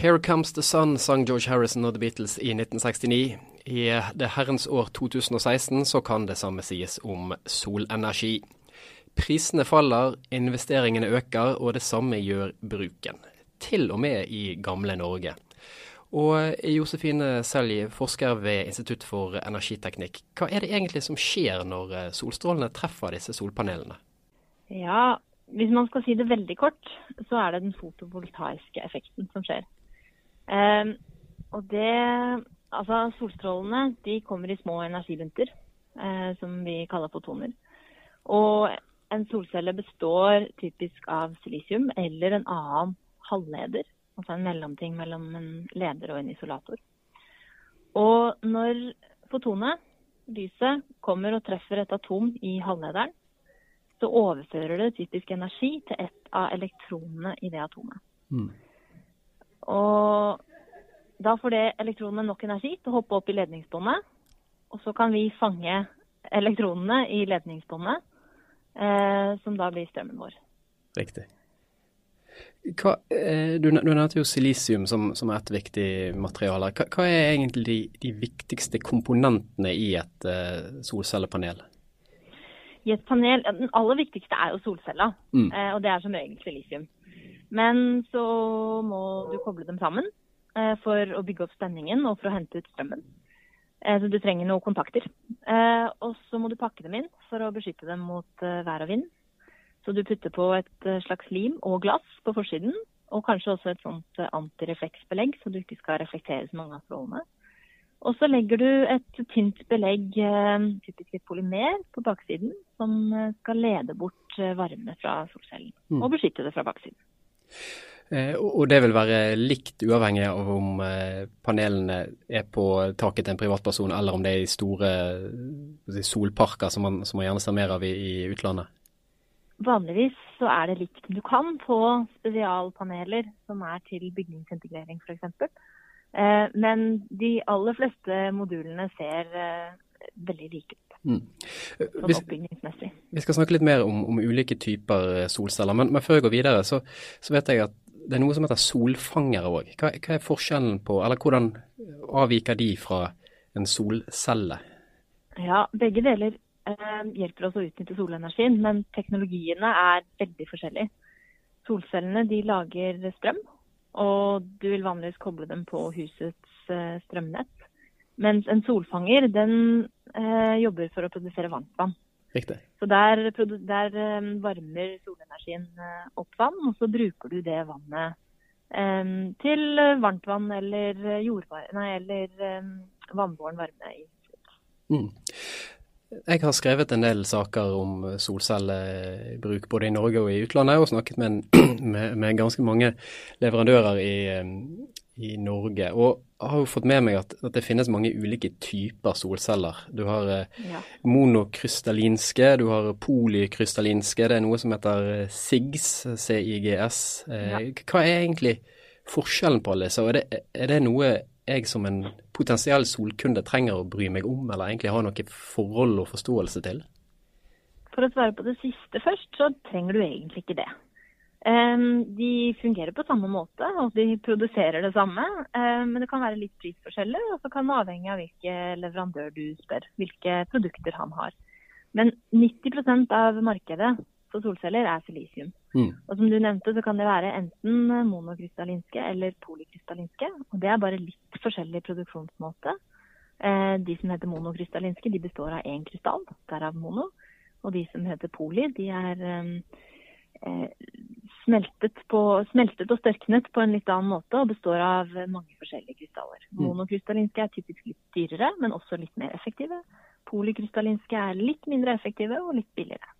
'Here Comes the Sun' sang George Harrison og The Beatles i 1969. I det herrens år 2016 så kan det samme sies om solenergi. Prisene faller, investeringene øker, og det samme gjør bruken. Til og med i gamle Norge. Og Josefine Selje, forsker ved Institutt for energiteknikk. Hva er det egentlig som skjer når solstrålene treffer disse solpanelene? Ja, hvis man skal si det veldig kort, så er det den fotovoltaiske effekten som skjer. Um, og det Altså, solstrålene de kommer i små energibunter, uh, som vi kaller fotoner. Og en solcelle består typisk av silisium eller en annen halvleder. Altså en mellomting mellom en leder og en isolator. Og når fotonet, lyset, kommer og treffer et atom i halvlederen, så overfører det typisk energi til et av elektronene i det atomet. Mm. Og da får det elektronene nok energi til å hoppe opp i ledningsbåndet. Og så kan vi fange elektronene i ledningsbåndet, eh, som da blir strømmen vår. Riktig. Hva, eh, du, du nevnte jo silisium som, som er et viktig materiale. Hva, hva er egentlig de, de, viktigste komponentene i et eh, solcellepanel? i et panel Den aller viktigste er jo solcella, mm. eh, og det er som regel silisium. Men så må du koble dem sammen eh, for å bygge opp spenningen og for å hente ut strømmen. Eh, så du trenger noen kontakter. Eh, og så må du pakke dem inn for å beskytte dem mot eh, vær og vind. Så du putter på et eh, slags lim og glass på forsiden, og kanskje også et sånt antirefleksbelegg, så du ikke skal reflektere så mange av strålene. Og så legger du et tynt belegg, eh, typisk et polymer, på baksiden som eh, skal lede bort eh, varme fra solcellen mm. og beskytte det fra baksiden. Eh, og det vil være likt uavhengig av om panelene er på taket til en privatperson, eller om det er i store solparker som man, som man gjerne ser mer av i, i utlandet? Vanligvis så er det likt. Du kan få spesialpaneler som er til bygningsintegrering f.eks. Eh, men de aller fleste modulene ser eh, veldig like ut. Mm. Vi. Vi skal snakke litt mer om, om ulike typer eh, solceller, men, men, før jeg går videre, så, så, vet jeg at det er noe som heter solfangere òg. Hva, hva, er forskjellen på, eller hvordan avviker de fra en solcelle? Ja, begge deler eh, hjelper oss å utnytte solenergien, men teknologiene er veldig forskjellige. Solcellene de lager strøm, og du vil vanligvis koble dem på husets eh, strømnett. Mens en solfanger den eh, jobber for å produsere varmtvann. Riktig. Så der, der eh, varmer solenergien eh, opp vann, og så bruker du det vannet eh, til varmtvann eller jordvarme, nei, eller vannbåren varme i huset. Mm. Jeg har skrevet en del saker om solcellebruk både i Norge og i utlandet, og snakket med, med, med ganske mange leverandører i, i, Norge. Og jeg har jo fått med meg at, at, det finnes mange ulike typer solceller. Du har eh, ja. monokrystallinske, du har polykrystallinske, det er noe som heter SIGS, CIGS. Eh, ja. Hva er egentlig forskjellen på alle disse, og er det, er det noe jeg som en potensiell solkunde trenger å bry meg om, eller egentlig ha noe forhold og forståelse til? For å svare på det siste først, så trenger du egentlig ikke det. Um, de fungerer på samme måte, og de produserer det samme. Um, men det kan være litt prisforskjeller, og så kan det avhenge av hvilken leverandør du spør. Hvilke produkter han har. Men 90% av markedet for solceller er silisium. Mm. Og som du nevnte, så kan det være enten monokrystallinske eller polykrystallinske. Og det er bare litt forskjellig produksjonsmåte. Eh, de som heter monokrystallinske, de består av én krystall, derav mono. Og de som heter poly, de er eh, smeltet, på, smeltet, og størknet på en litt annen måte og består av mange forskjellige krystaller. Mm. Monokrystallinske er typisk litt dyrere, men også litt mer effektive. Polykrystallinske er litt mindre effektive og litt billigere.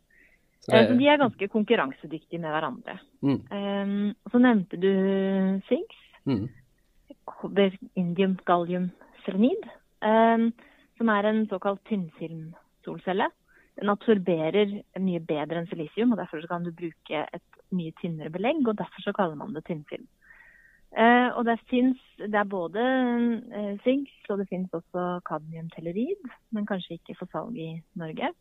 Så, det... så de er ganske konkurransedyktige med hverandre. Mm. Um, så nevnte du SIGS. Mm. Kobber, indium, gallium, selenid. Um, som er en såkalt tynnfilmsolcelle. Den absorberer mye bedre enn silisium, og derfor kan du bruke et mye tynnere belegg. og Derfor så kaller man det tynnfilm. Uh, og det finnes, det er både uh, SIGS og det finnes også kadmiumtellerid, men kanskje ikke for salg i Norge.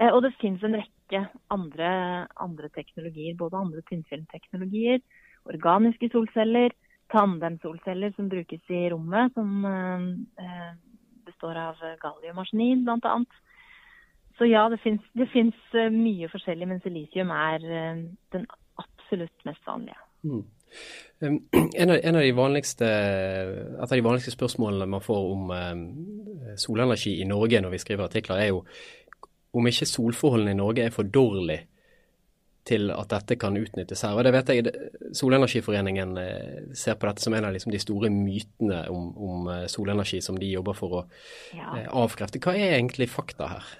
Eh, og det finnes en rekke andre, andre teknologier, både andre tynnfilmteknologier, organiske solceller, tandemsolceller som brukes i rommet, som eh, består av galliumarsenid bl.a. Så ja, det fins mye forskjellig, men silisium er den absolutt mest vanlige. Mm. En av, en av, de vanligste, et av de vanligste spørsmålene man får om um, solenergi i Norge når vi skriver artikler, er jo om ikke solforholdene i Norge er for dårlige til at dette kan utnyttes her. Og det vet jeg, Solenergiforeningen eh, ser på dette som en av liksom, de store mytene om, om, eh, solenergi som de jobber for å ja. eh, avkrefte. Hva er egentlig fakta her?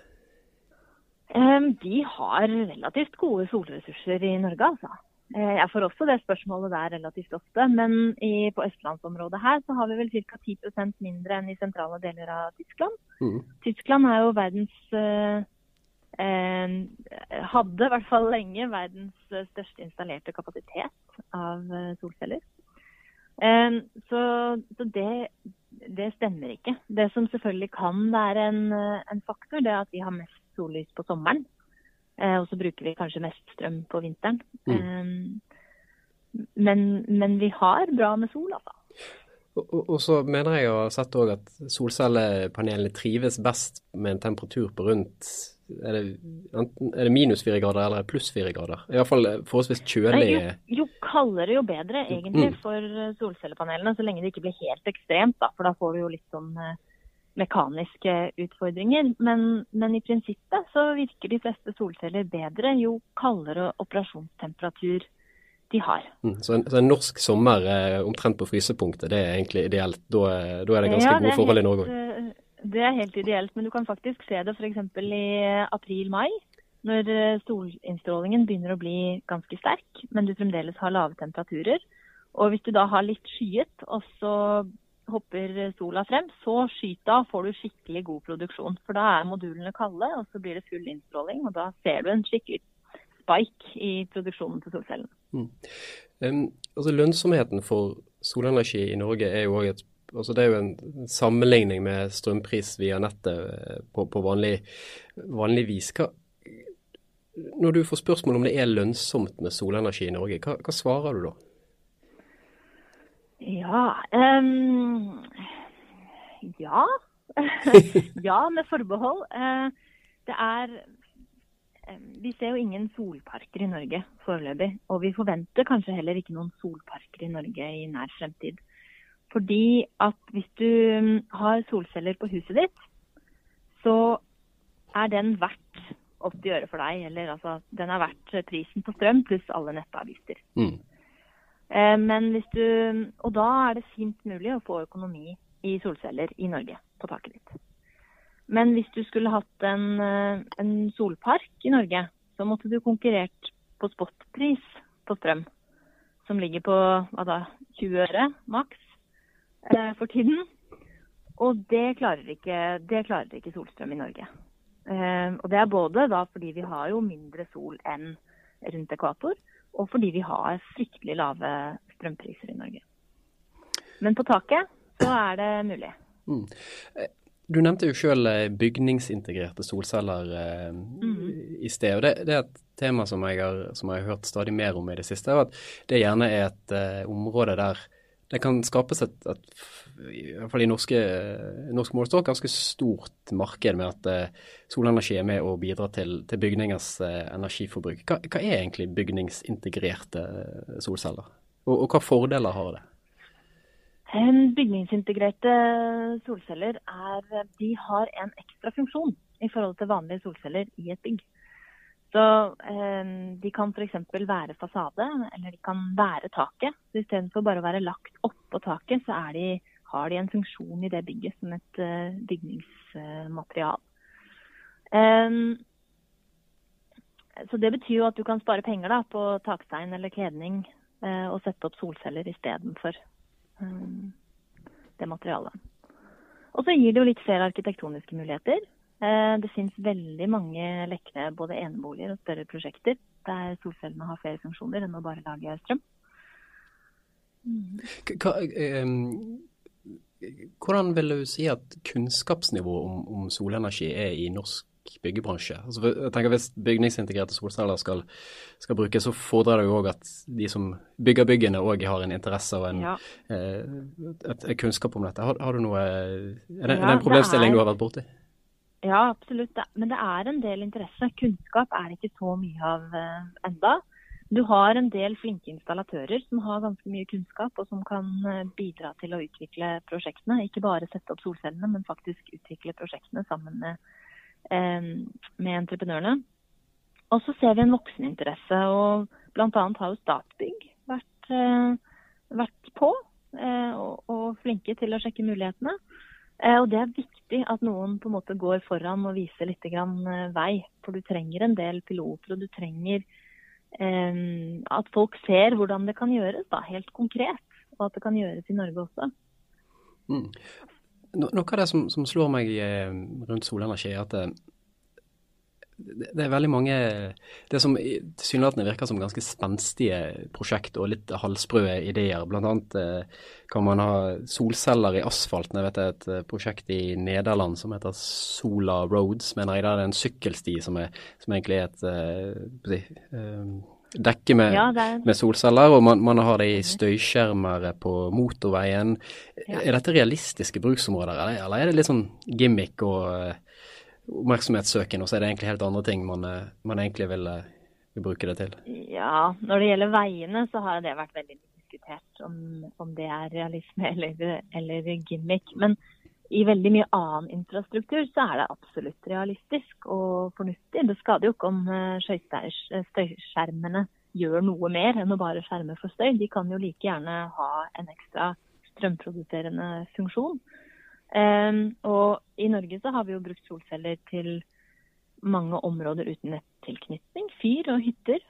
Um, de har relativt gode solressurser i Norge, altså. Eh, jeg får også det spørsmålet der relativt ofte, men i, på østlandsområdet her så har vi vel ca. 10% mindre enn i sentrale deler av Tyskland. Mm. Tyskland er jo verdens eh, eh, Hadde i hvert fall lenge verdens største installerte kapasitet av eh, solceller. Eh, så, så det, det, stemmer ikke. Det som selvfølgelig kan være en, en faktor, det er at vi har mest sollys på sommeren. Eh, og så bruker vi kanskje mest strøm på vinteren. Mm. Eh, men, men, vi har bra med sol, altså. Og, og, og så mener jeg å ha sett òg at solcellepanelene trives best med en temperatur på rundt er det, er det minus fire grader eller pluss fire grader? Iallfall forholdsvis kjølig. Jo, jo kaldere jo bedre, egentlig, mm. for solcellepanelene. Så lenge det ikke blir helt ekstremt, da. For da får vi jo litt sånn uh, mekaniske utfordringer. Men, men, i prinsippet så virker de fleste solceller bedre jo kaldere operasjonstemperatur de har. Mm, så, en, så, en, norsk sommer eh, omtrent på frysepunktet, det er egentlig ideelt? Da, da er det ganske ja, gode forhold i Norge òg? Eh, det er helt ideelt, men du kan faktisk se det f.eks. i april-mai. Når eh, solinnstrålingen begynner å bli ganske sterk, men du fremdeles har lave temperaturer. Og hvis du da har litt skyet, og så hopper sola frem, så skyt av, får du skikkelig god produksjon. For da er modulene kalde, og så blir det full innstråling. Og da ser du en skikkelig spike i produksjonen til solcellen. Mm. Um, altså Lønnsomheten for solenergi i Norge er jo et altså Det er jo en sammenligning med strømpris via nettet eh, på, på vanlig, vanlig, vis. Hva, når du får spørsmål om det er lønnsomt med solenergi i Norge, hva, hva svarer du da? Ja um, Ja. ja, med forbehold. Uh, det er Vi ser jo ingen solparker i Norge foreløpig. Og vi forventer kanskje heller ikke noen solparker i Norge i nær fremtid. Fordi at hvis du har solceller på huset ditt, så er den verdt 80 øre for deg. Eller altså, den er verdt prisen på strøm pluss alle nettavgifter. Mm. Eh, men hvis du, og da er det fint mulig å få økonomi i solceller i Norge på taket ditt. Men hvis du skulle hatt en, eh, en solpark i Norge, så måtte du konkurrert på spotpris på strøm. Som ligger på da, 20 øre maks eh, for tiden. Og det klarer, ikke, det klarer ikke solstrøm i Norge. Og det er både da fordi vi har jo mindre sol enn rundt ekvator, og fordi vi har fryktelig lave strømpriser i Norge. Men på taket så er det mulig. Mm. Du nevnte jo selv eh, bygningsintegrerte solceller eh, mm. i sted. og det, det, er et tema som jeg, har, som jeg, har, hørt stadig mer om i det siste. at Det gjerne er et eh, område der det kan skapes et, et i hvert fall i norske, norsk målestokk, ganske stort marked med at uh, solenergi er med å bidra til, til bygningers uh, energiforbruk. Hva, hva, er egentlig bygningsintegrerte uh, solceller, og, og, hva fordeler har det? Bygningsintegrerte solceller er, de har en ekstra funksjon i forhold til vanlige solceller i et bygg. Så eh, De kan f.eks. være fasade, eller de kan være taket. Så Istedenfor bare å være lagt oppå taket, så de, har de en funksjon i det bygget som et uh, bygningsmaterial. Um, så Det betyr jo at du kan spare penger da, på takstein eller kledning uh, og sette opp solceller istedenfor um, det materialet. Og så gir det jo litt flere arkitektoniske muligheter. Eh, det finnes veldig mange lekne både eneboliger og større prosjekter der solcellene har flere funksjoner enn å bare lage strøm. Hva, eh, hvordan vil du si at kunnskapsnivået om, om, solenergi er i norsk byggebransje. Altså, jeg tenker Hvis bygningsintegrerte solceller skal, skal brukes, så fordrer det jo òg at de som bygger byggene òg har en interesse og en, ja. eh, et, et kunnskap om dette. Har, har du noe, er det, ja, er det en problemstilling du har vært borti? Ja, absolutt. Men det er en del interesse. Kunnskap er det ikke så mye av uh, enda. Du har en del flinke installatører som har ganske mye kunnskap, og som kan eh, bidra til å utvikle prosjektene. Ikke bare sette opp solcellene, men faktisk utvikle prosjektene sammen med, eh, med entreprenørene. Og så ser vi en vokseninteresse, og bl.a. har jo Statbygg vært, eh, vært på eh, og, og, flinke til å sjekke mulighetene. Eh, og det er viktig at noen på en måte går foran og viser litt eh, vei. For du trenger en del piloter, og du trenger at folk ser hvordan det kan gjøres, da, helt konkret. Og at det kan gjøres i Norge også. Mm. Noe av det som, som slår meg eh, rundt solenergi, er at det, er veldig mange Det som tilsynelatende virker som ganske spenstige prosjekt og litt halvsprø ideer. Blant annet eh, kan man ha solceller i asfalten. Jeg vet det er et eh, prosjekt i Nederland som heter Sola Roads, mener jeg. Der det er en sykkelsti som, er, som egentlig er et si, dekke med, ja, med, solceller, og man, man, har det i støyskjermer på motorveien. Ja. Er dette realistiske bruksområder, eller, eller er det litt sånn gimmick og oppmerksomhetssøken, og så er det egentlig helt andre ting man, eh, man egentlig vil, eh, vil, bruke det til? Ja, når det gjelder veiene, så har det vært veldig diskutert om, om det er realisme eller, eller, gimmick. Men i veldig mye annen infrastruktur så er det absolutt realistisk og fornuftig. Det skader jo ikke om eh, støyskjermene gjør noe mer enn å bare skjerme for støy. De kan jo like gjerne ha en ekstra strømproduserende funksjon. Og i Norge så har vi jo brukt solceller til mange områder uten nettilknytning. Fyr og hytter.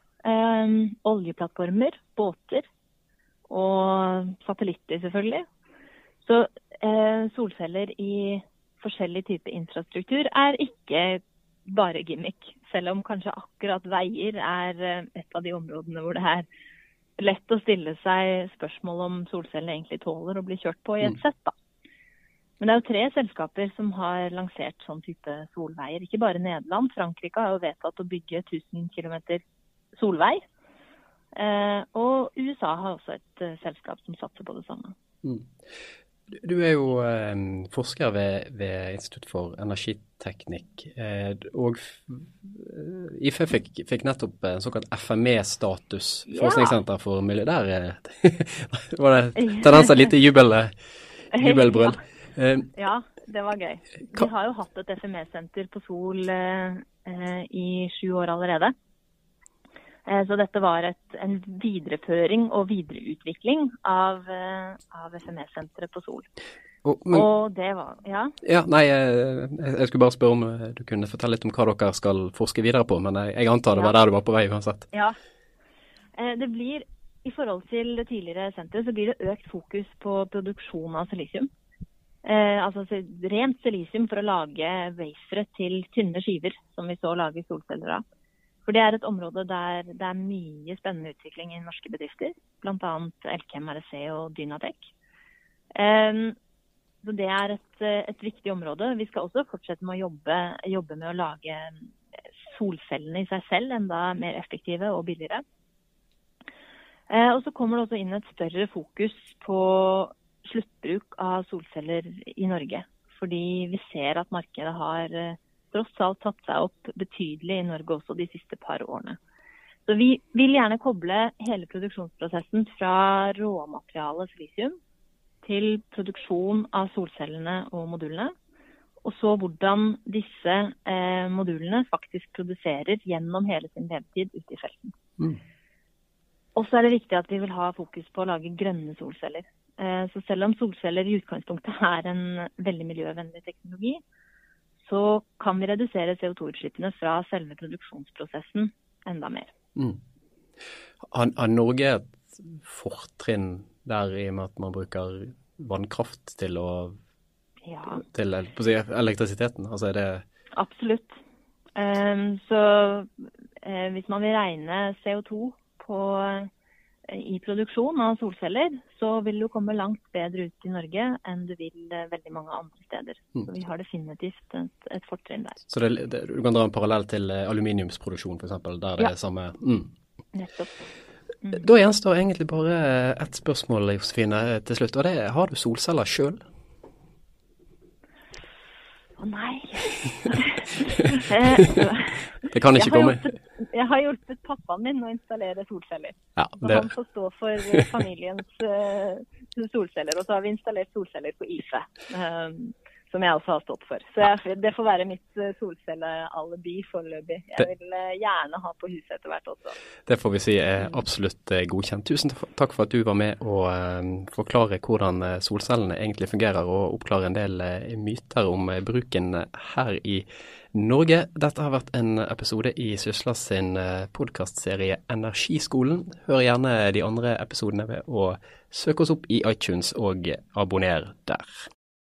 Oljeplattformer, båter og satellitter, selvfølgelig. Så uh, solceller i forskjellig type infrastruktur er ikke bare gimmick. Selv om kanskje akkurat veier er uh, et av de områdene hvor det er lett å stille seg spørsmål om solcellene egentlig tåler å bli kjørt på i et mm. sett. da. Men det er jo tre selskaper som har lansert sånn type solveier. Ikke bare Nederland. Frankrike har jo vedtatt å bygge 1000 km solvei. Eh, og USA har også et uh, selskap som satser på det samme. Mm. Du er jo eh, forsker ved, ved, Institutt for energiteknikk. Eh, og eh, IFE fikk, fikk, nettopp en såkalt FME-status, forskningssenter for miljø. Der eh, var det tendens til lite jubel, jubelbrøl. Ja. Uh, ja, det var gøy. Vi har jo hatt et FME-senter på Sol uh, i sju år allerede. Så dette var et, en videreføring og videreutvikling av, av FME-senteret på Sol. Oh, men, og det var Ja? ja nei, jeg, jeg, skulle bare spørre om du kunne fortelle litt om hva dere skal forske videre på. Men jeg, jeg antar det var der du var på vei uansett. Ja. det blir, I forhold til det tidligere senteret, så blir det økt fokus på produksjon av silisium. Eh, altså rent silisium for å lage wafere til tynne skiver, som vi så lager solceller av. For det er et område der det er mye spennende utvikling i norske bedrifter. Bl.a. Elkem REC og Dynatec. Eh, så det er et, et, viktig område. Vi skal også fortsette med å jobbe, jobbe med å lage solcellene i seg selv enda mer effektive og billigere. Eh, og så kommer det også inn et større fokus på sluttbruk av solceller i Norge. Fordi vi ser at markedet har eh, tross alt tatt seg opp betydelig i Norge også de siste par årene. Så Vi vil gjerne koble hele produksjonsprosessen fra råmaterialet silisium til produksjon av solcellene og modulene. Og så hvordan disse eh, modulene faktisk produserer gjennom hele sin levetid ute i felten. Mm. Og så er det viktig at vi vil ha fokus på å lage grønne solceller. Eh, så selv om solceller i utgangspunktet er en veldig miljøvennlig teknologi, så kan vi redusere CO2-utslippene fra selve produksjonsprosessen enda mer. Mm. Har, har, Norge et fortrinn der i og med at man bruker vannkraft til å ja. til si, elektrisiteten? Altså er det Absolutt. Um, så uh, hvis man vil regne CO2 på i produksjon av solceller, så vil du komme langt bedre ut i Norge enn du vil eh, veldig mange andre steder. Mm. Så vi har definitivt et, et fortrinn der. Så det, det, du kan dra en parallell til eh, aluminiumsproduksjon f.eks., der det ja. er samme mm. Nettopp. Mm. Da gjenstår egentlig bare ett spørsmål Josefine, til slutt. og det er, Har du solceller sjøl? Å nei. det kan ikke komme. jeg har hjulpet pappaen min å installere solceller. Ja, det... Han får stå for eh, familiens uh, solceller. Og så har vi installert solceller på IFE. Um, som jeg også har stått for. Så jeg, det får være mitt eh, solcellealibi foreløpig. Jeg vil eh, gjerne ha på huset etter hvert også. Det får vi si er absolutt eh, godkjent. Tusen takk for at du var med og forklare hvordan solcellene egentlig fungerer, og oppklare en del myter om bruken her i Norge. Dette har vært en episode i Sysla sin podkastserie Energiskolen. Hør gjerne de andre episodene ved å søke oss opp i iTunes og abonner der.